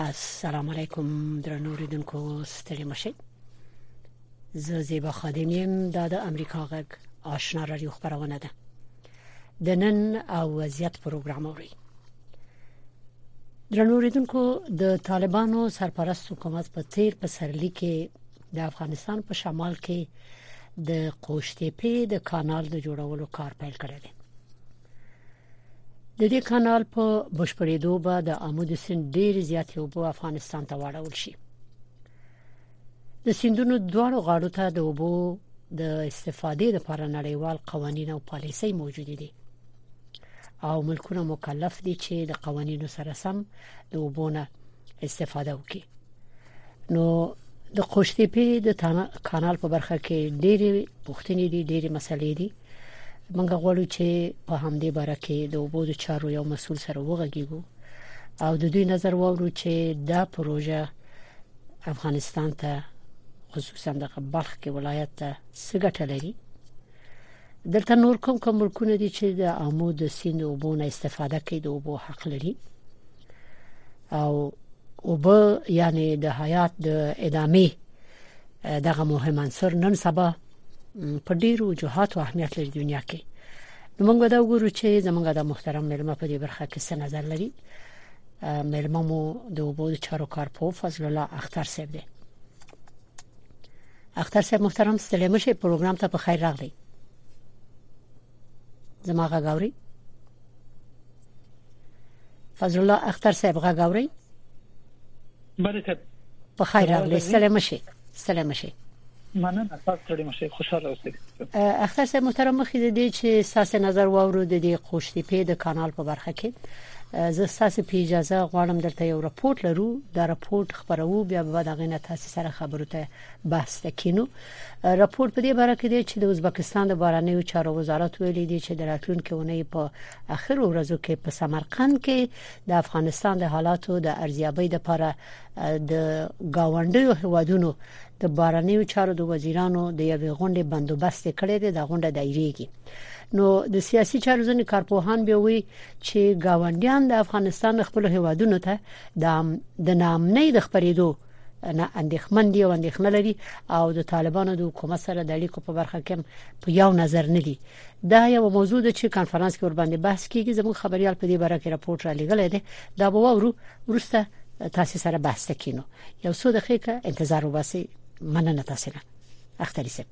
السلام علیکم درنو ریدونکو ستړي مشي زه زیبا خادم یم دا د امریکا غږ آشنا رادیو خبرونه ده د نن او وضعیت پروګرام اوري درنو ریدونکو د طالبانو سرپرست حکومت په تیر پسرلی کې د افغانستان په شمال کې د قوشتېپې د کانال د جوړولو کار پیل کړی دی د دې کانال په بشپړېدو به د عمود سند ډېر زیات یو په افغانستان ته واړول شي د سندونو دواړو غاړو ته د اوبو د استفادې لپاره نړیوال قوانين او پالیسۍ موجود دي او ملکونه مکلف دي چې د قوانینو سره سم د اوبو نه استفاده وکړي نو د خوشتي په د کانال په برخه کې ډېری پښتنې دي ډېری مسلې دي موږ غواړو چې په همدې باره کې د اوبو د چارو یو مسول سره وغږیږو او د دوی نظر وورو چې دا پروژه افغانستان ته خصوصا د بلخ کې ولایت ته څه ګټه لري دلته نور کوم کوم ملکونه دي چې د امو د سیند اوبو نه استفاده کوي د اوبو حق لري او اوب یعنی د حیات د ادامې دغه مهم عنصر نن سبا په ډیرو جهات او اهمیت لري دنیا کې نو موږ دا وګورو چې زمونږ د محترم ملما په دې برخه کې څه نظر لري ملما مو د اوبو چارو کارپو فضل الله اختر صاحب دی اختر صاحب محترم ستړي مشه پروګرام ته په خیر راغلی زما غاوري فضل الله اختر صاحب غاوري برکت په خیر راغلی ستړي مشه ستړي مشه مننه تاسو ستړي مشه خوشاله اوسئ اختر صاحب محترم مخې دې چې ساس نظر واورو د دې قوشتي په د کانال په برخه کې زه ستاسو په اجازه غواړم درته یو رپورت لرو دا رپورت خبرو بیا به دا غینه تاسو سره خبرو ته بحث تکینو رپورت په دې باره کې دی چې د ازبکستان د بارنیو چارو وزارت ویلي دی چې د راتلونکي اونۍ په اخر ورځو کې په سمرقند کې د افغانستان د حالاتو د ارزیابۍ لپاره د گاونډیو هوادونو د بارنیو چارو د وزیرانو د یوې غونډې بندوبست کړی دی دا غونډه دایریږي نو د سیاسي چارو ځنې کارپوهان به وي چې گاونډیان د افغانستان خپل هیوادونو ته د نامنۍ د خبرېدو نه اندېښمن دي او اندېښنه لري او د طالبانو د حکومت سره د اړیکو په برخه کې په یو نظر نه دي دا یو موضوع ده چې کانفرنس کې ورباندې بحث کیږي زموږ خبريال په دې برخه کې راپورټ را لګلې ده دا به ورو ورسته تاسو سره بحث وکړو یو څو دقیقه انتظار وباسئ مننه تاسو نه اختری سره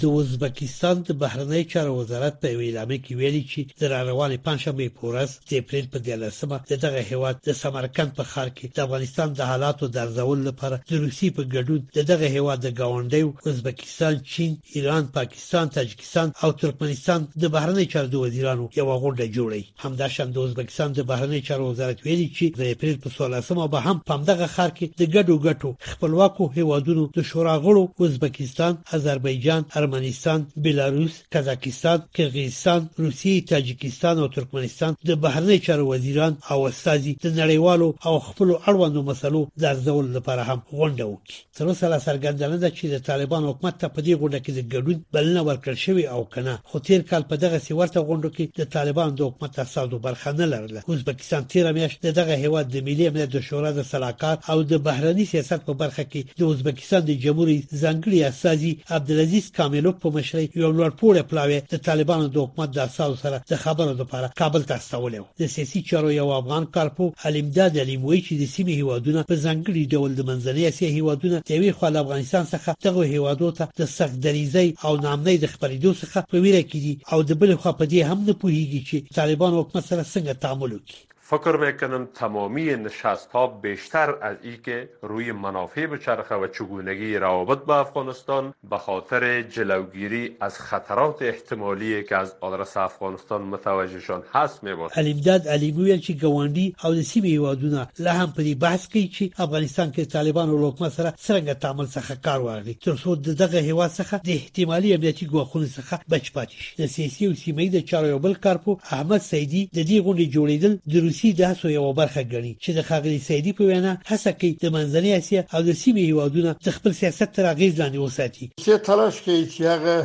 د ازبکستان د بهرنیو چارو وزارت په یوه اعلامیه کې ویلي چې د راروانې پنجشنبې په ورځ د اپریل په دیارلسمه د دغه هیواد د سمرقند په ښار کې د افغانستان د حالاتو د ارزولو لپاره د روسیې په ګډون د دغه هیواد د ګاونډیو ازبکستان چین ایران پاکستان تاجکستان او ترکمنستان د بهرنیو چارو د وزیرانو یوه غونډه جوړوي همداشان د ازبکستان د بهرنیو چارو وزارت ویلي چې د اپریل په څوارلسمه به هم په همدغه ښار کې د ګډو ګټو خپلواکو هېوادونو د شورا غړو ازبکستان، اذربایجان، ارمنستان، بلاروس، قزاقستان، قرغیزستان، روسیې، تاجکستان او ترکمنستان د بهرنیو چارو وزیران او استازي د نړیوالو او خپلو اړوندو مسلو د ارزولو لپاره هم غونډه وکړي. تر اوسه لا څرګنده نه ده چې د طالبان حکومت ته په دې غونډه کې د ګډون بلنه ورکړل شوې او کنه خو تیر کال په دغه سی ورته غونډو کې د طالبان د حکومت استادو برخه نه لرله ازبکستان تیر میاشت د دغه هیواد د ملي امنیت د شورا د سلاکار او د بهرني سیاست په برخه کې د ازبکستان د جمهوریت ځانګړي استاذي عبدالعزیز کاملوک په مشرۍ یو لوړ پوړی پلاوی د طالبانو د حکومت د استادو سره د خبرو لپاره کابل ته استولی و د سیاسي چارو یو افغان کارپوه علیمداد علیم وایي چې د سیمې هېوادونه په ځانګړي ډول د منځنۍ اسیا هېوادونه د یوې خوا له افغانستان څخه دغو هېوادو ته د سخت دریځۍ او ناامنۍ د خپرېدو څخه په ویره کې دي او د بلې خوا په دې هم نه پوهېږي چې له طالبانو حکومت سره څنګه تعامل وکړي. فکر میکنم تمامی نشستها بیشتر از ای که روی منافع بچرخه و چگونگی روابط با افغانستان بخاطر جلوگیری از خطرات احتمالیه که از آدرس افغانستان متوجهشان هست میباشد. الیمداد علیم وویل چې ګاونډي او د سیمې هیوادونه لا هم په دې بحث کوي چې افغانستان کې د طالبانو له حکومت سره څرنګه تعامل څخه کار واخلي ترڅو ددغه هیواد څخه د احتمالي امنیتي ګواښونو څخه بچ پاتې شي. د سیاسي او سیمه ییزه چارو یو بل کارپوه احمد سعیدي د دې غونډې جوړېدل د روسي د هڅو یوه برخه ګڼي چې د ښاغلي سعیدي په وینا هڅه کوي د منځنۍ اسیا او د سیمې هېوادونه د خپل سیاست تر اغېز لاندې وساتي. روسیه تلاش کوي چې هغه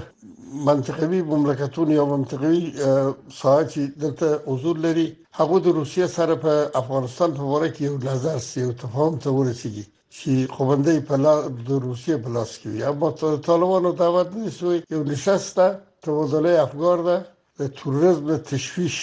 منطقوي مملکتونه یا منطقوي ساحه چې دلته حضور لري هغه د روسیې سره په افغانستان په باره کې یو نظر سي او تفاهم ته ورسیږي چې قومندې په لا د روسیې په لاس کې یا ما طالبانو دعوت نیسوي یو نشسته تبادله افکار ده د تروریزم د تشویش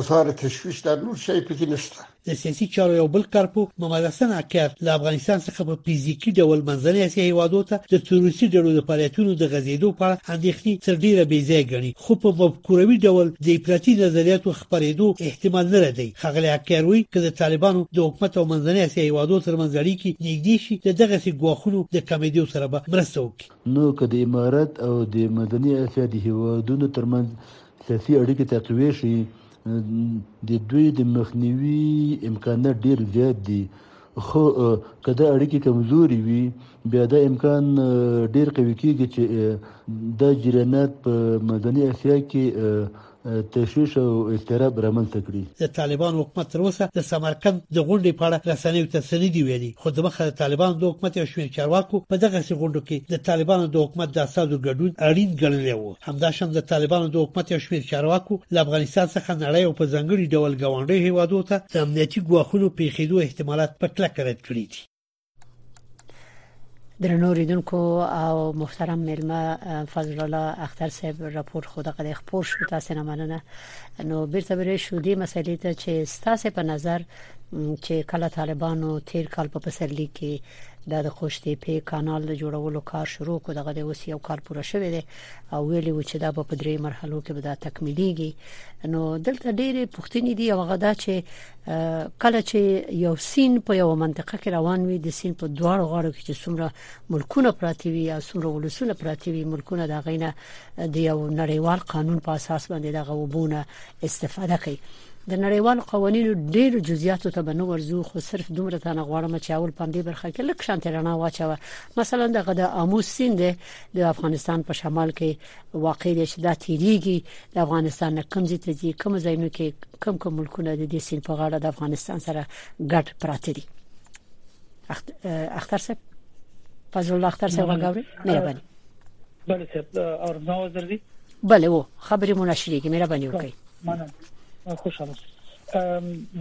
اثار تشویش در نور شي پکې نشته د سیاسي چارو یو بل کارپو محمد حسن اکر له افغانستان څخه په فزیکي ډول منځنۍ اسیا هیوادو ته د تروریستي ډلو د فعالیتونو د غځېدو په اړه اندېښنې تر ډېره بې ځایه ګڼي خو په مفکوروي ډول د افراطي نظریاتو خپرېدو احتمال نه ردوي. ښاغلی حقیار وایي، که د طالبانو د حکومت او منځنۍ اسیا هېوادو ترمنځ اړیکې نېږدې شي، د دغسې ګواښونو د کمېدو سره به مرسته وکړي. نو که د امارت او د منځنۍ اسیا د هېوادونو ترمنځ سیاسي اړیکې تقویه شي، د دوی د مخنیوي امکانات ډېر زیات دي. خو که دا اړیکې کمزورې وي، بیا دا امکان ډېر قوي کېږي چې دا جریانات په منځنۍ اسیا کې تشویش او اضطراب رامنځته کړي. د طالبانو حکومت تر اوسه د سمرقند د غونډې په اړه رسنیو ته څه نه دي ویلي، خو دمخه د طالبانو د حکومت یو شمېر چارواکو په دغسې غونډو کې د طالبانو د حکومت د استازو ګډون اړین ګڼلی و. همداشان د طالبانو د حکومت یو شمېر چارواکو له افغانستان څخه نړۍ او په ځانګړي ډول ګاونډیو هیوادو ته د امنیتي ګواښونو پیښېدو احتمالات په کلکه رد کړي دي درنو ریدونکو او محترم ملما فضل الله اختر صاحب راپور خو دغه خبر شو تاسو نه مننه نو بیرته به شو دې مسلې ته چې ستاسو په نظر چې کله طالبانو تیر کال په پسرلي کې د خوشتي په کانال د جوړولو کار شروع کړ دغه د اوس یو کال پوره شوی دی او ویلي و چې دا په درې مرحلو کې به دا تکمیلېږي نو دلته ډېرې پوښتنې دي او غدا چې کله چې یو سین په یو منطقه کې روان وي د سین په دواړو غاړو کې چې څومره ملکونه پراته وي او څومره ولسونه پراته وي ملکونه دا غینه د یو نړیوال قانون په اساس باندې دغه وبونه استفاده کوي د نړیوال قوانینو ډېر جزئیات ته به نو ورزو خو صرف دومره ته نه غواړم چې اول پم دې برخه کې لک شانت رڼا واچوه مثلا د غدا امو سیند د افغانستان په شمال کې واقع دی چې دا تیریږي د افغانستان نه کم ځای ته ځي کم ځایونو کې کم کم ملکونه د دې سیند په غاړه د افغانستان سره ګډ پراته دي اختر صاحب فضل الله اختر صاحب غږاوري مهرباني بله صاحب اور نو وزردي بله وو خبرې مو نشریږي مهرباني وکړئ مننه خوشاله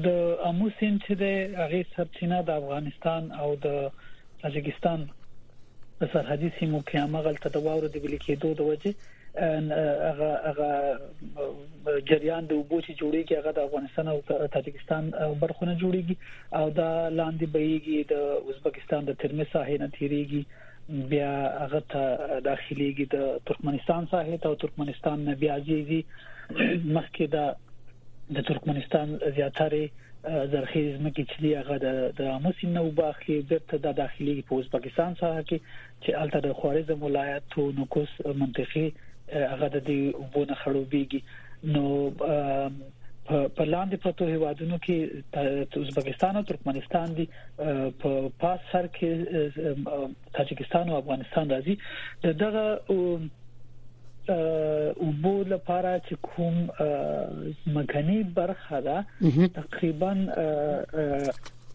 د امو سیند چې د هغه سرچینه د افغانستان او د تاجکستان په سرحدي سیمو کې هغه غلطه د واورو د ویل کېدو د وجې هغه هغه جریان د وبو چې جوړیږي هغه د افغانستان او تاجکستان برخونه جوړیږي او دا لاندې بهيږي د ازبکستان د ترمه ساحې نه تیریږي بیا هغه ته داخليږي د ترکمنستان ساحې ته او ترکمنستان نه بیا ځي مخکې دا د ترکمنستان زیاتره زرخیز مکه چې هغه د د اموسین نو باخلي بیرته د داخلي په اوزبکستان سره کې چې هلته د خوارزم ولایت او نکوس منطقي هغه د دې وبونه خړوبېږي نو په لاندې پروتو هیوادونو کې ازبکستان او ترکمنستان دي په پاس سر کې تاجکستان او افغانستان راځي د دغه او بو لپاره چې کوم مګنی برخه ده تقریبا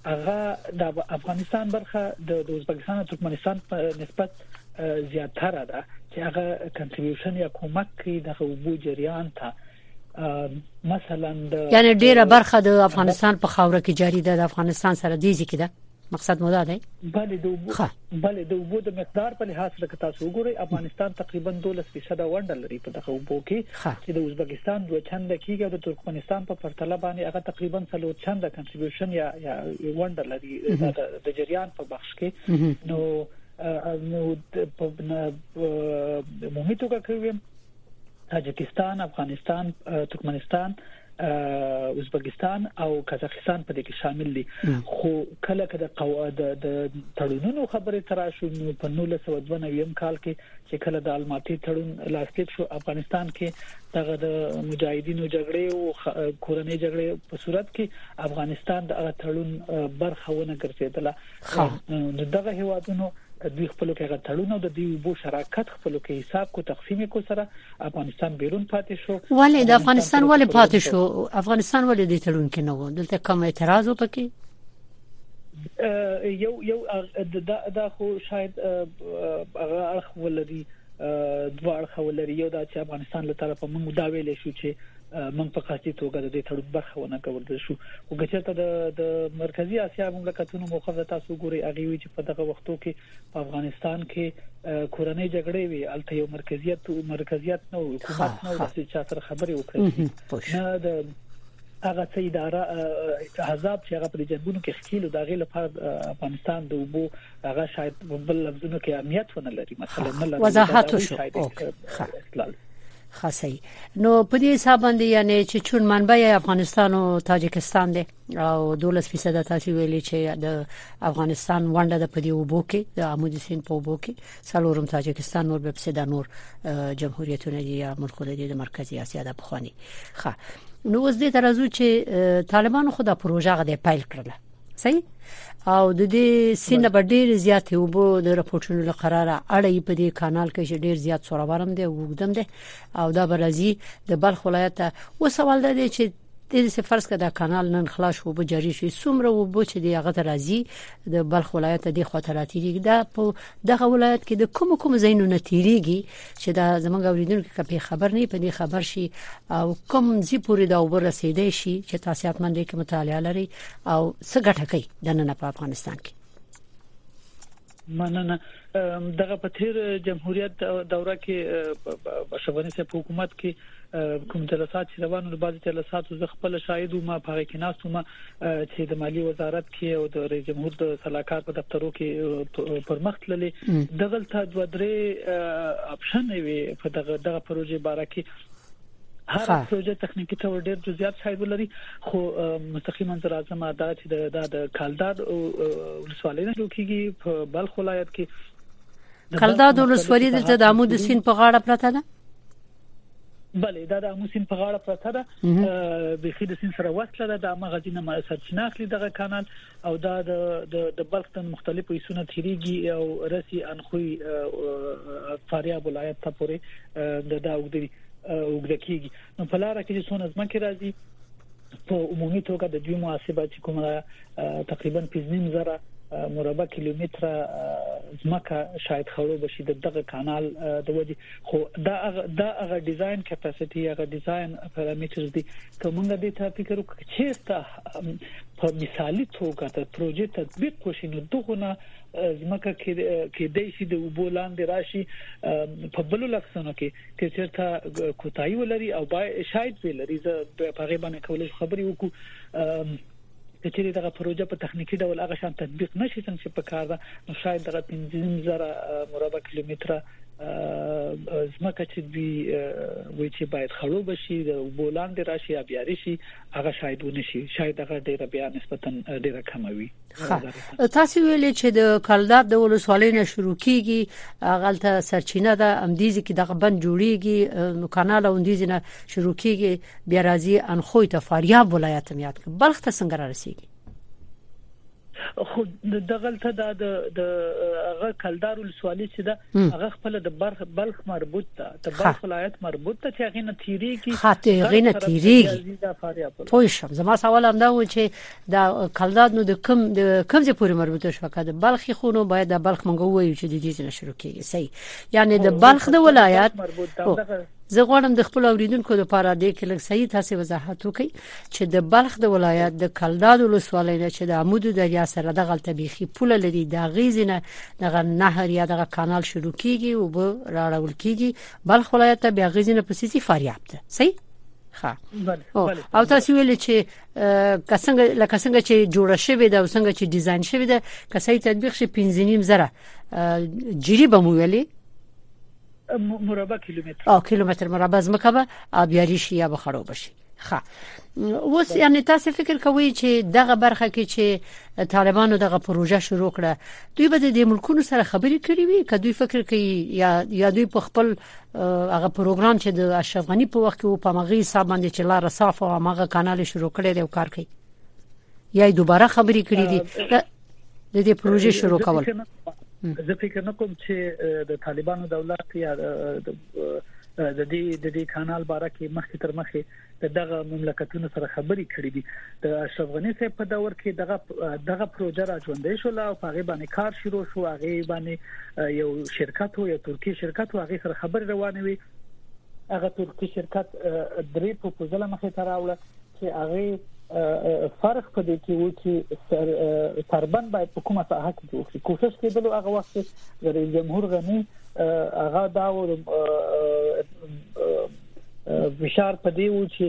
هغه د افغانستان برخه د ازبکستان او ترکمنستان په نسبت زیاتره ده چې هغه کنټریبیوشن یا کمک کوي د اوبو جریان ته مثلا د یعنی ډیره برخه د افغانستان په خاور کې جاری ده د افغانستان سره دیږي کې ده مقصد مو دا دی بله د اوبو بله د اوبو د مقدار په لحاظ لکه تاسو وګورئ افغانستان تقریبا 12% ونډه لري په دغه اوبو کې چې د ازبکستان دوه چنده کیږي او د ترکمنستان په پرتله باندې هغه تقریبا څلور چنده کنټریبیوشن یا یا ونډه لري د جریان په بخش کې نو نو په عمومي توګه کوي تاجکستان، افغانستان، ترکمنستان ازبکستان او قزاقستان په دې کې شامل دي خو کله کله د قواعد د تړونونو خبرې ترا شو نو په 1992 کال کې چې کله د الماتی تړون لاسلیک شو افغانستان کې دغه د مجاهدینو جګړې او کورنۍ جګړې په صورت کې افغانستان د تړون برخه ونه ګرځیدله خا نو دغه هیوادونو که دوی خپلو کې هغه تړون او د دوی اوبو شراکت خپلو کې حساب کو تقسیم یې کو سره افغانستان بیرون پاتې شو ولې د افغانستان ولې پاتې شو افغانستان ولې د تړون کې نه و دلته کوم اعتراض وکړي یو یو دا خو شاید هغه اړخ ولري دواړه خولري یو دا چې افغانستان له طرفه موږ دا ویل شو چې موږ په قصدي توګه د دې تړون برخه ونه ګرځول شو خو که چېرته د د مرکزی اسیا مملکتونو موخه تاسو ګوري هغه وی چې په دغه وختو کې په افغانستان کې کورنۍ جګړې وي الته یو مرکزیت مرکزیت نو حکومت نو چې چا سره خبرې وکړي نه د هغه څه اداره حزاب چې هغه په جنگونو کې خکیل دا غي لپاره افغانستان د وبو هغه شاید په بل لفظونو کې اهمیت ونه لري مثلا نه لري وضاحت شو خاصه یی نو په دې حساب باندې یعنی چې چون منبع یې افغانستان او تاجکستان دی او 12 فیصد تاسو ویلي چې د افغانستان ونده د پدی وبو کې د عمودي سین په وبو کې څلورم تاجکستان نور به پسې د نور جمهوریتونه دي یا ملکونه دي د مرکزی اسیا د بخوانی ښه نو اوس دې ترازو چې طالبانو خو دا پروژه غده پیل کړله صحیح او د دې سینه په ډیر زیات وبو د راپورټونو له قراره اړې په دې کانال کې چې ډیر زیات سوربارم دی وګدم دی او دا برازي د بلخ ولایت و سوال دی چې د دې فرض کړه د کانال نن خلاص وو به جاری شي سومره وو به چې دی هغه ترازی د بلخ ولایت د خاطراتي دا په دغه ولایت کې د کوم کوم زینونه تیریږي چې دا زمونږ اوریدونکو کپی خبر نه پدې خبر شي او کوم زی پوری دا وبر رسیدې شي چې تاسو حتمن دې کې مطالعه لري او څه ګټه کوي د نن په افغانستان کې مننه دغه په تیر جمهوریت دوره کې بشوانی سه حکومت کې کوم جلسات چې روانو د بعضي جلساتو زه خپل شاهد وم په هغه کې ناست وم چې د مالی وزارت کې او د رئیس جمهور د صلاحکار په دفترو کې پرمخ تللې دغه ته دوه درې اپشن وي په دغه دغه پروژې باره کې هر پروژه تخنیکی تور ډیر جزئیات شاید ولري خو مستقیما تر اعظم ادا چې دا د کالدار ولسوالۍ نه جوړ کیږي په بلخ ولایت کې کالدار ولسوالۍ د عمود سین په غاړه پرته ده بله دا د امو سین په غاړه پرته ده د خید سین سره وصله ده د مغه دینه مې سرچینه اخلي دغه کانال او دا د د بلخ د مختلفو ایسونه تیریږي او رسی انخوي فاریاب ولایت ته پورې د دا وګړي وګړکیږي نو په لار کې چې څونه ځمکه راځي په عمومي توګه د دوی محاسبه چې کومه تقریبا 15 زره مربع کیلومتر ځمکه شاید خړو بشي د دغه کانال د وجې خو دا دا هغه ډیزاین کیپاسټي هغه ډیزاین پارامیټرز دي کومه د ته فکر وکړي چې ته په مثالی توګه د پروژې تطبیق وشي نو دغه نه ځمکه کې د شي د وبو لاندې راشي په بل لکسونو کې که چیرته کوتای ولري او شاید ولري زه په هغه باندې کولای خبري وکړو کچېرې دغه پروژه په تخنیکی ډول هغه شان تطبیق نشي څنګه چې په کار ده نو شاید دغه 15000 مربع کیلومتر زمکه چې دی وی چې باید خړو بشي د بولان دی راشي ابياري شي هغه شاید ونشي شاید هغه ډیره بیا نسبتا ډیره کموي تاسو ویلې چې د کلدار د ولسوالۍ نه شروع کیږي غلطه سرچینه ده امدیزي کې دغه بند جوړیږي نو کانال اوندیزي نه شروع کیږي بیا راځي انخوی ته فاریاب ولایت میاد کې بلخ ته څنګه رسیږي خو دغلطه دا د هغه کلدار ولسوالۍ چې دا هغه خپل د بلخ بلخ مربوط ده د بلخ ولایت مربوط ته چې هغه نتیریږي خاطر هغه نتیریږي پوه شم زما سوال هم دا و چې دا کلداد نو د کم د کم ځای پورې مربوطه شو کده بلخي خو نو باید د بلخ منګو وایو چې د دې نه شروع کیږي صحیح یعنی د بلخ د ولایت زه غواړم د خپل اوریدونکو لپاره د کې لږ صحیح تاسو وضاحت وکړي چې د بلخ د ولایت د کلداد ولسوالۍ نه چې د عمود دریا سره د غلطه بيخي پوله لري د غیزنه دغه نهر یا دغه کانال شروع کیږي او به راړول کیږي بلخ ولایت ته بیا غیزنه په سيزي فاریاب ده صحیح ښه او تاسو ویل چې که څنګه لکه څنګه چې جوړه شوې ده او څنګه چې ډیزاین شوې ده که صحیح تطبیق شي 15 زره جری به مو ویلي مربع کیلومتر او کیلومتر مربع زمکه به ابیاري شي یا به خراب شي ښه اوس یعنی تاسو فکر کوئ چې دغه برخه کې چې طالبانو دغه پروژه شروع کړه دوی به د ملکونو سره خبرې کړې وي که دوی فکر کوي یا یا دوی په خپل هغه پروګرام چې د اشرف غنی په وخت کې و په مغي حساب باندې چې لار صاف او هغه کانال شروع کړي دی او کار کوي یا دوباره خبرې کړې دي د دې پروژې شروع کول زه فکر نه کوم چې د طالبانو دولت یا د دې د دې کانال باره کې مخکې تر مخکې د دغه مملکتونو سره خبرې کړې دي د اشرف غنی صاحب په دور کې دغه دغه پروژه را ژوندې شو او په هغه باندې کار شروع شو هغه باندې یو شرکت یو ترکی شرکت هغه سره خبرې روانې وي هغه ترکی شرکت درې پروپوزل مخې ته راوړل چې هغه فرق په دې کې و چې تربن باید په کومه ساحه کې جوړ شي کوشش کېدل هغه وخت د جمهور غني هغه دا فشار په دې و چې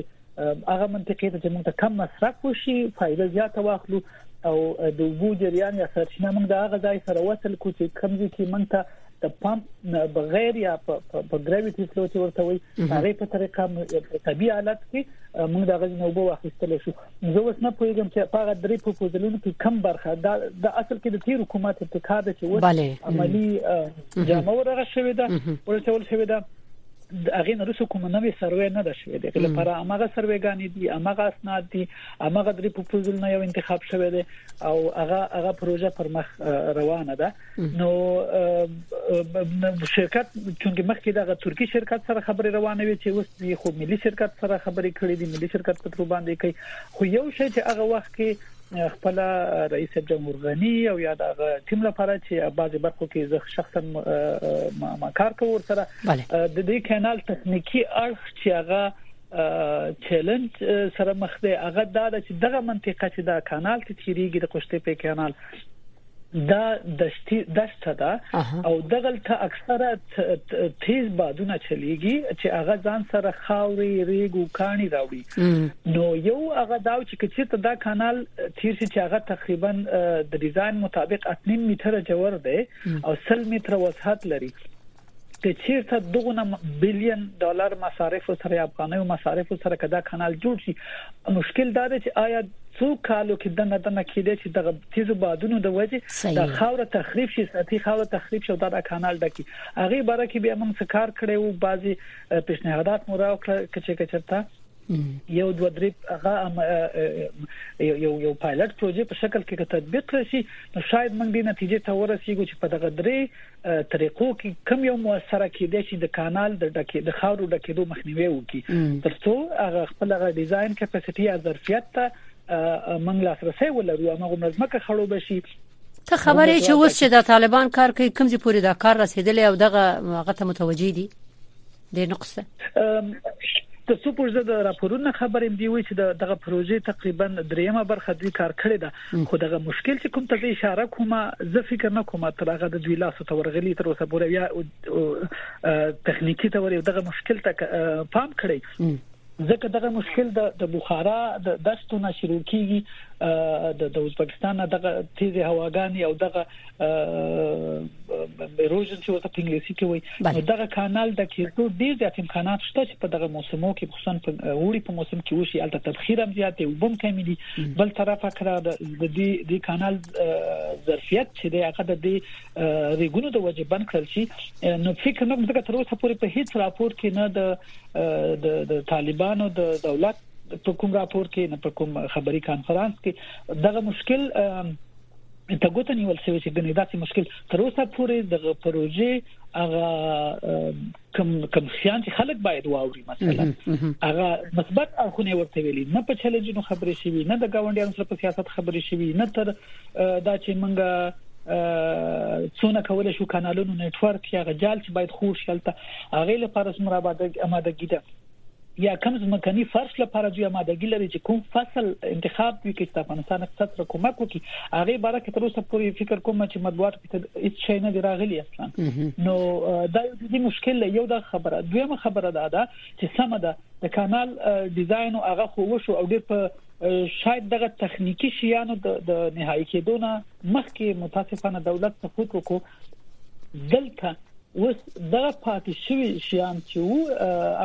هغه منطقې ته چې موږ ته کم مصرف وشي فائدہ زیاته واخلو او د وګو جریان یا سرچینه موږ د هغه ځای سره وصل کو چې کم دي کې موږ ته د پمپ بغیر یا په ګراویټي فلو چې ورته وي هغه په طریقه په طبي حالت کې موږ د غزنه وبو واخیستل شو زه اوس نه پوهیږم چې په هغه درې پروپوزلونو کې کم برخه دا د اصل کې د تیر حکومت ابتکار ده چې اوس عملی جامه ورغه شوې ده ورته ول شوې ده د هغې نه رسو کوم نوې سروې نه ده شوې د لپاره هغه سروې غانې دي هغه اسناد دي هغه درې پروپوزل نه یو انتخاب شوی دی او هغه هغه پروژه پر مخ روانه ده نو شرکت چې مخکې دغه ترکی شرکت سره خبرې روانه وي چې اوس دی خو ملي شرکت سره خبرې کړې دي ملي شرکت په تر باندې کوي خو یو شی چې هغه وخت کې خپل رئیس صاحب جمهور غنی او یا د ټیم لپاره چې بعضی برخو کې زه شخصا ما کار کوم سره د دې کانال تخنیکی اړخ چې هغه چیلنج سره مخ دی هغه دا چې دغه منطقه چې دا کانال ته چیرېږي د قشته په کانال دا دشتي دشته ده او دغلته اکثره تیز بادونه چلیږي چې هغه ځان سره خاوري ریګو کاني راوړي نو یو هغه دا چې کچې ته دا کانال تیر شي چې هغه تقریبا د ډیزاین مطابق 8 متر جوړ دی او 100 متر وسعت لري که چیرته دغه بلین ډالر مصارف سره افغاني مصارف سره کدا کانال جوړ شي مشکل دا دی چې آیا څو کالو کې دنه دنه کېدې چې دغه تیزو بادونو د وجه د خاور تخریب شي سطحي خاور تخریب شي دا د کانال ډکی هغه باره کې بیا موږ څه کار کړی وو بعضي پیشنهادات مو راوکړه کچې کچرته یو دوه درې هغه یو یو یو پایلټ پروژې په شکل کې تطبیق کړی شي نو شاید موږ دې نتیجې ته ورسیږو چې په دغه درې طریقو کې کم یو موثره کېدای شي د کانال د ډکې د خاورو ډکېدو مخنیوي وکړي ترڅو هغه خپل هغه ډیزاین کیپاسټي یا ظرفیت ته موږ لاسرسي ولرو هغه مرزمکه خړوب شي ته خبرې چې اوس چې د طالبان کار کوي کوم ځای پورې دا کار رسیدلی او دغه هغه ته متوجي دي د نقصه د څو پورزه د راپورونو خبرې دی وی چې دغه پروژې تقریبا دریمه برخه دوی کار کړی ده خو دغه مشکل چې کوم ته اشاره کومه زه فکر نه کوم تر هغه د دوی لاس ته ورغلی تر اوسه پورې یا تخنیکی ته ور دغه مشکل ته پام کړی ځکه دغه مشکل د د بخارا د دشتو نه شروع کیږي د د ازبکستان دغه تیزه هواګانی او دغه روزن چې ورته په انګلیسي کې وایي نو دغه کانال د کیرتو ډیر زیات امکانات شته چې په دغه موسمو کې خصوصا په وړي په موسم کې وشي البته تبخیر هم زیات دی وبم کمی دي بل طرف کړه د دې د کانال ظرفیت چې د هغه د دې ریګونو د وجه بند کړل شي نو فکر نه کوم چې تر اوسه پورې په هیڅ راپور کې نه د د طالبانو د دولت په کوم راپور کې نه په کوم خبري کانفرنس کې دغه مشکل ته ګوته نیول شوې چې ګنې داسې مشکل تر اوسه پورې د پروژې هغه کم کم خیان چې خلک باید واوري مثلا هغه مثبت اخونه ورته ویلي نه په چیلنجونو خبرې شوي نه د گاونډیانو سره په سیاست خبرې شوي نه تر دا چې منګه څونه کول شو کانالونو نتورک یا غجال چې باید خور شلته هغه لپاره سمره آبادګی ده یا کوم ځمکني فرش لپاره دوی آمادګي لري چې کوم فصل انتخاب کوي چې د افغانستان اقتصاد سره کومک وکړي هغه باره کې تر اوسه پورې فکر کوم چې مطبوعات کې هیڅ شی نه دی راغلی اصلا نو دا یو دي مشکل یو د خبره دویمه خبره دا ده چې سم ده د کانال ډیزاین او هغه خو وشو او ډېر په شاید دغه تخنیکی شیانو د نهایی کېدو نه مخکې متاسفانه دولت سقوط وکړو دلته اوس دغه پاتې شوي شیان چې وو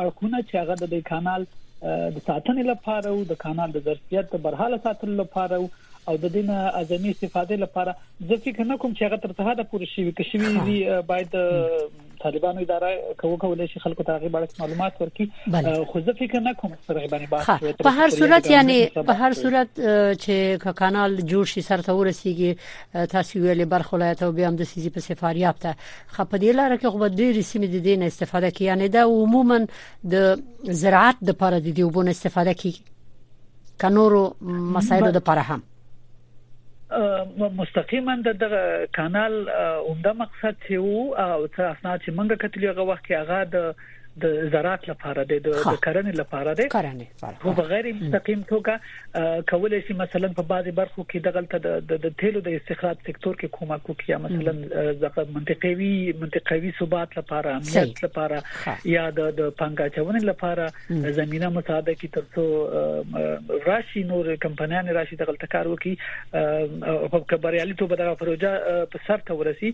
اړخونه چې هغه د کانال د ساتنې لپاره او د کانال د ظرفیت د برحاله ساتلو لپاره او د دین اعظمي استفادې لپاره زه فکر نه کوم چې هغه تر څه ده پوره شي کې شي وي باید طالبانو اداره کوو کولای شي خلکو ته غي بړک معلومات ورکړي خو زه فکر نه کوم سره باندې بحث په هر صورت یعنی په هر صورت چې کانال جوړ شي سرته ورسیږي تاسو ویلې برخه ولایت او بیا هم د سيزي په سفاریاب ته خو په دې لار کې خو به ډېری سیمې د دې نه استفاده کوي یعنی دا عموما د زراعت د لپاره د دې وبونه استفاده کوي کنورو مسایلو د لپاره هم مستقیما د دغه کانال عمده مقصد چې وو او تر اسناد چې موږ کتلی هغه وخت کې هغه د د زراعت لپاره دی د کرنې لپاره دی کرنې لپاره خو په غیر مستقیم توګه کولای شي مثلا په بعضي برخو کې دغلت د تیلو د استخراج سکتور کې کومک وکړي مثلا دغه منطقوي منطقوي ثبات لپاره امنیت لپاره یا د پنګاچونې لپاره زمينه مساعده کی ترڅو راشي نور کمپنیان راشي دغلت کار وکړي او په بریالي توګه دغه پروژه په سر ته ورسي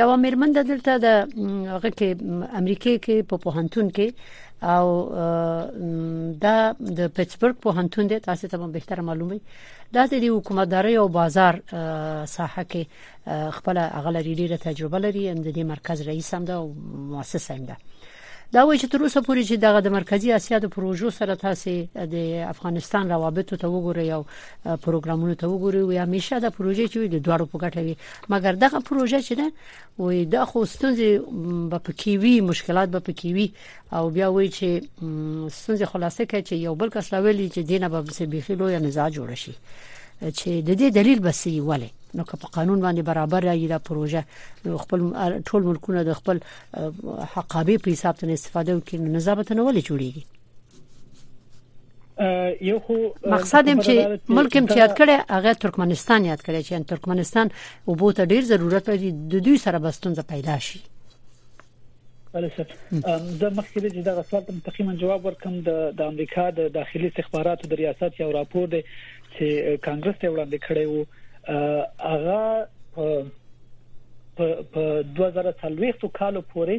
یو میرمن د دلته د غکه امریکای کې په پوهنتون کې او دا د پیټسبرګ پوهنتون دی تاسو ته به بهتره معلومه دا د حکومتداري او بازار ساحه کې خپل اغلری ډیره تجربه لري د دې مرکز رئیس هم ده او مؤسس هم ده دا وایي چې تر اوسه پورې چې دغه د مرکزی اسیا د پروژو سره تاسو د افغانستان روابط ته وګورئ او پروګرامونو ته وګورئ وي همیشه دا پروژې چې د دوړو په ګټه وي مګر دغه پروژه چې ده وي د خو ستونزې په پکې وي مشکلات په پکې وي او بیا وایي چې ستونزې خلاصه کوي چې یو بل کس راویلي چې دینه به څه بيخي لوی مزاج جوړ شي چې د دې دلیل بسې ولې نو که په قانون باندې برابر راځي دا پروژه نو خپل ټول ملکونه د خپل حقابه په حساب ته استفاده وکړي نو نظابت نه ولې جوړيږي یو خو مقصد هم چې ملک هم چې یاد کړي هغه ترکمنستان یاد کړي چې ترکمنستان وبو ته ډیر ضرورت لري د دوی سره بستونځ پیدا شي بله سر زه مخکې د دغه سوال ته تقریبا جواب ورکم د د امریکا د داخلي استخباراتو د ریاست یو راپور دی چې کانګرس ته وړاندې کړی وو هغه په 2040 کال پورې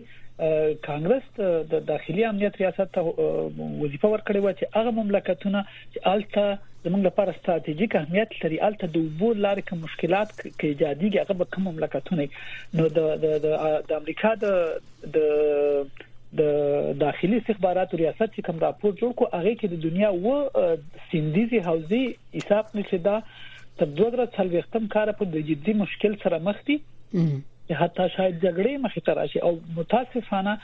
کانګرس د داخلي امنیت ریاست ته وظیفه ورکړې و چې هغه مملکتونه چې الته زموږ لپاره ستراتیژیک اهمیت لري الته د وبو لارې کوم مشکلات کې ایجادي هغه به کوم مملکتونه نو د د امریکا د د د داخلي استخباراتو ریاست چې کوم راپور جوړ کو هغه کې د دنیا و سندیزي حوزه حساب مې چې دا تر دوه زره څلوېښتم کال په د جدي مشکل سره مخ دي چې حتی شاید جګړې مخې ته راشي او متاسفانه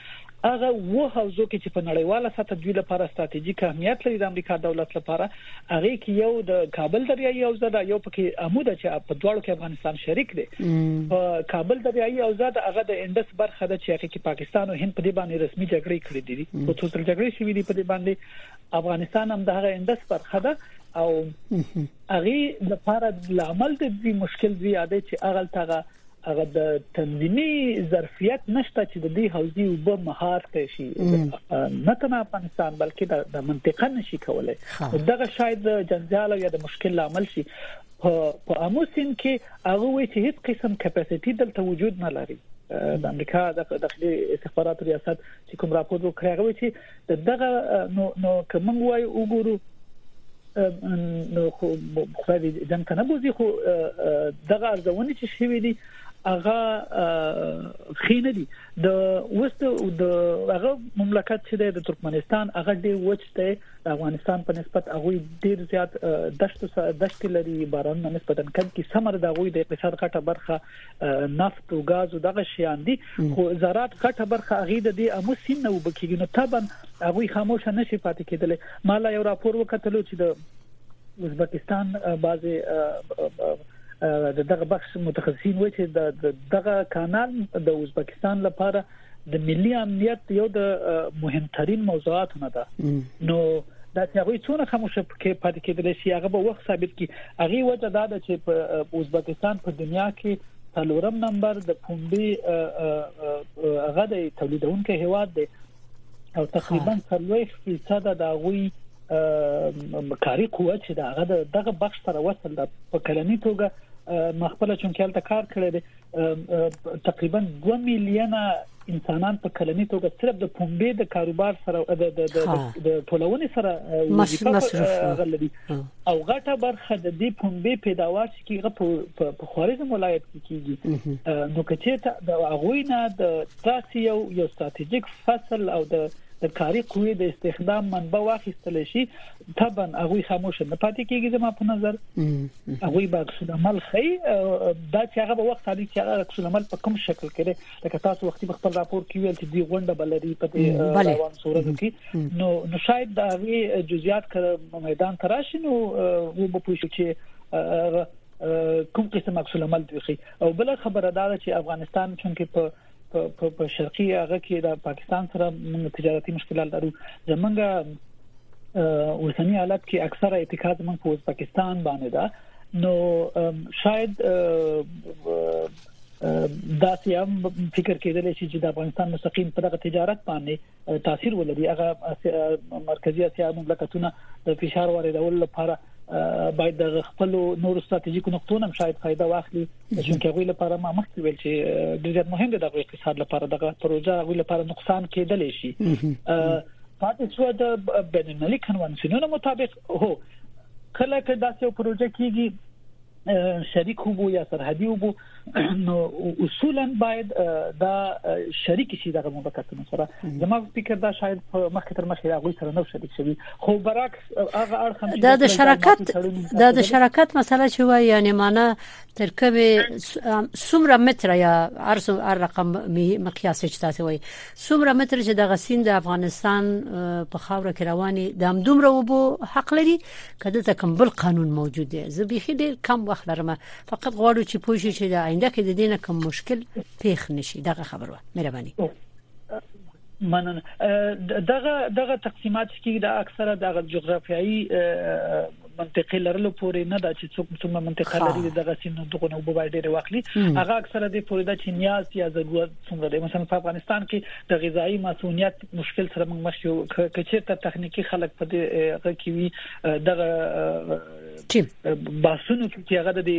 هغه و حوزو کې چې په نړیواله سطح دوی لپاره ستراتیژیک اهمیت لري د امریکا دولت لپاره هغه کې یو د کابل دریایي حوزه ده یو پکې عموده چې په دواړو کې افغانستان شریک دی په کابل دریایي حوزه ده هغه د انډس برخه ده چې هغه کې پاکستان او هند په دې باندې رسمي جګړې کړې دي خصوصا جګړې شوې دي په دې باندې افغانستان هم د هغه اندس برخه ده او هغه لپاره د عمل د دې مشکل زیاده چې هغه تاغه هغه د تنظیمي ظرفیت نشته چې د دې حوزې وب مهار ته شي نه تنه افغانستان بلکې د منطقه نشي کولای دغه شاید جنجال یا د مشکل لامل شي په امو سین کې هغه وی چې هیڅ قسم کپاسټي دلته وجود نه لري د امریکا د داخلي استخباراتو ریاست چې کوم راپور وکړی هغه چې دغه نو نو کوم وای وګورو نو خو خدای دې جنګ ته نه بوزي خو دغه ارزونه چې شوې دي هغه خینه دي د وست د هغه مملکت چې د ترکمنستان هغه دی وچ دی د افغانستان په نسبت هغه ډیر زیات دشت دشت لري باران نسبتا کم کی سمر د هغه د اقتصاد غټه برخه نفت او غاز او دغه شیان دي خو زراعت غټه برخه هغه د دې امو سین نه وبکیږي نو طبعا هغه خاموش نه شي پاتې کېدل مال یو راپور وکټلو چې د ازبکستان بعضي د دغه بخش متخصصین وایي چې دغه کانال د ازبکستان لپاره د ملي امنیت یو د مهمترین موضوعاتو نه ده نو دا چې هغه څونه خاموشه پکې پاتې کېدل شي هغه به وخت ثابت کی هغه وجه دا ده چې په ازبکستان په دنیا کې څلورم نمبر د پومبي هغه د تولیدونکو هواد دی او تقریبا 30% د غوي کاری قوت چې دغه دغه بخش سره وصل ده په کلنی توګه مخبل چونکې هلته کار کړی دی تقریبا 2 میلیونه انسانان په کلنی توګه صرف د پومبې د کاروبار سره د د د د ټولونې سره مصرف غلدي او غټه برخه د دې پومبې پیداوار چې کیږي په خوارزم ولایت کې کیږي نو کچې ته د اغوینه د تاسو یو یو ستراتیژیک فصل او د د کاری قوی د استخدام منبع واخیستل شي طبعا هغه خاموش نه پاتې کیږي زما په نظر هغه به عکس العمل خي دا چې هغه وخت علي چې هغه عکس العمل په کوم شکل کې لکه تاسو وختي په خپل راپور کې ویل چې دی غونډه بلري په دې روان صورت کې نو نو شاید دا وی جزئیات کړه میدان تراشي نو وو به پوښتنه چې کوم قسم عکس العمل دوی او بل خبره دا چې افغانستان چې په په په شرقي هغه کې د پاکستان سره موږ تجارتي مشکلات لرو زمونږ اوسنی حالت کې اکثره اعتقاد موږ په پاکستان باندې ده نو شاید دا سیام فکر کېدل چې د افغانستان مستقیم پر دغه تجارت باندې تاثیر ولري هغه مرکزی اسیا مملکتونه د فشار واردولو لپاره باید د خپل نور ستراتیژیکو نقطو نم شاید فائدہ واخلي چې هغه لپاره ما مخکې ویل چې د زیات مهم د اقتصاد لپاره دغه پروژه هغه لپاره نقصان کېدلی شي پاتې شو د بین المللي کنوانسیونونو مطابق هو کله کله داسې پروژه کیږي شریک وو یا سرحدي وو نو اصولا باید دا شریک شي دغه مبکتونه سره زما فکر دا شاید مخکې تر مخکې هغه سره نو شریک شي خو برعکس هغه اړخ دا د شراکت دا د شراکت مسله چې وایي یعنی معنا تر کومه سمره متر یا ارز ار رقم مقیاس چې تاسو وایي سمره متر چې د غسین د افغانستان په خاور کې رواني د همدومره وبو حق لري کله ته کوم بل قانون موجود دی زه به خې ډیر کم وخت لرم فقط غواړو چې پوه شي چې د آینده کې د دینه کوم مشکل پیښ نشي دغه خبره مهرباني مننه دغه دغه تقسیمات چې د اکثره دغه جغرافیایي منطقې لرلو پورې نه دا چې څوک څومره منطقه لري دغه سین دغه نو بوای ډېر واخلي هغه اکثره د پورې دا چې نیاز یا ضرورت څومره دی مثلا په افغانستان کې د غذایی مسؤلیت مشکل سره موږ مخ یو کچې ته تخنیکی خلک په دغه کې وي دغه چې باسونو کې چې هغه د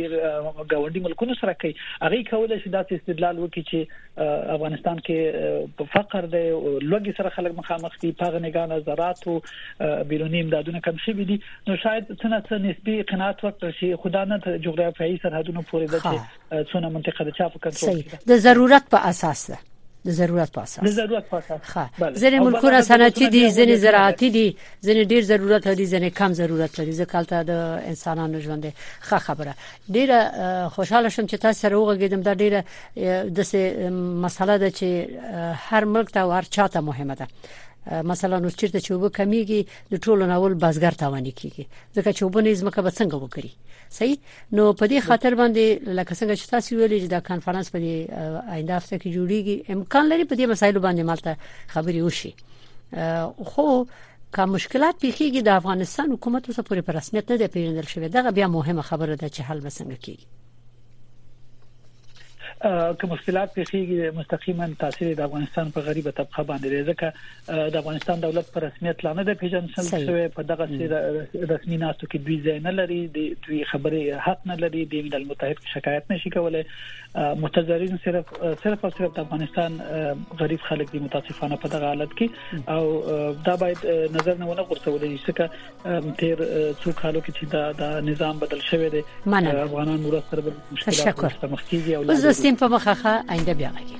غونډي ملکونو سره کوي هغه کولای شي داسې استدلال وکړي چې افغانستان کې په فقر دی لوګي سره خلک مخامخ دي په غنګانه زراعت او بیرونی امدادونه کم شوي دي نو شاید څنګه څه نسبی قناعت ورکړي خدا نه جغرافیایي سرحدونو پورې ده چې څونه منطقه د چا په کنټرول کې ده د ضرورت په اساس ده د ضرورت په اساس د ضرورت په اساس ښه ځینې ملکونه صنعتي دي ځینې زراعتي دي ځینې ډیر ضرورت لري ځینې کم ضرورت لري ځکه هلته د انسانانو ژوند دی ښه خبره ډیره خوشاله شوم چې تاسو سره وغږیدم دا ډیره د مسله ده چې هر ملک ته او هر چا ته مهمه ده مثلا نو چیرته چې وب کمیږي د ټولو ناول بازګر تاوان کیږي ځکه چې وبنې زمکه به څنګه وکړي صحیح نو په دې خاطر باندې لکه څنګه چې تاسو ویلي چې دا کانفرنس په دې آینده هفته کې جوړیږي امکان لري په دې مسایلو باندې مالته خبري وشي خو که مشکلات پیخیږي د افغانستان حکومت اوس پورې په رسمیت نه دی پیژندل شوی دا بیا مهمه خبره ده چې حل وسنګ کیږي که مشکلات پیخیږي مستقیما تاثیر د افغانستان په غریبه طبقه باندې ځکه د افغانستان دولت په رسمیت لا نه دی پیژندل شوی په دغه رسمي ناستو کې دوی ځای نه لري د دوی خبرې حق نه لري د ملل متحد شکایت نشي کولای متضررین صرف صرف او صرف د افغانستان غریب خلک دي متاسفانه په دغه حالت کې او دا باید نظر نه ونه غورځول شي چې تیر څو کالو کې چې دا نظام بدل شوی دی افغانان ورسره مشکلات مخ کیږي او زه سیم په مخه آینده بیا غږی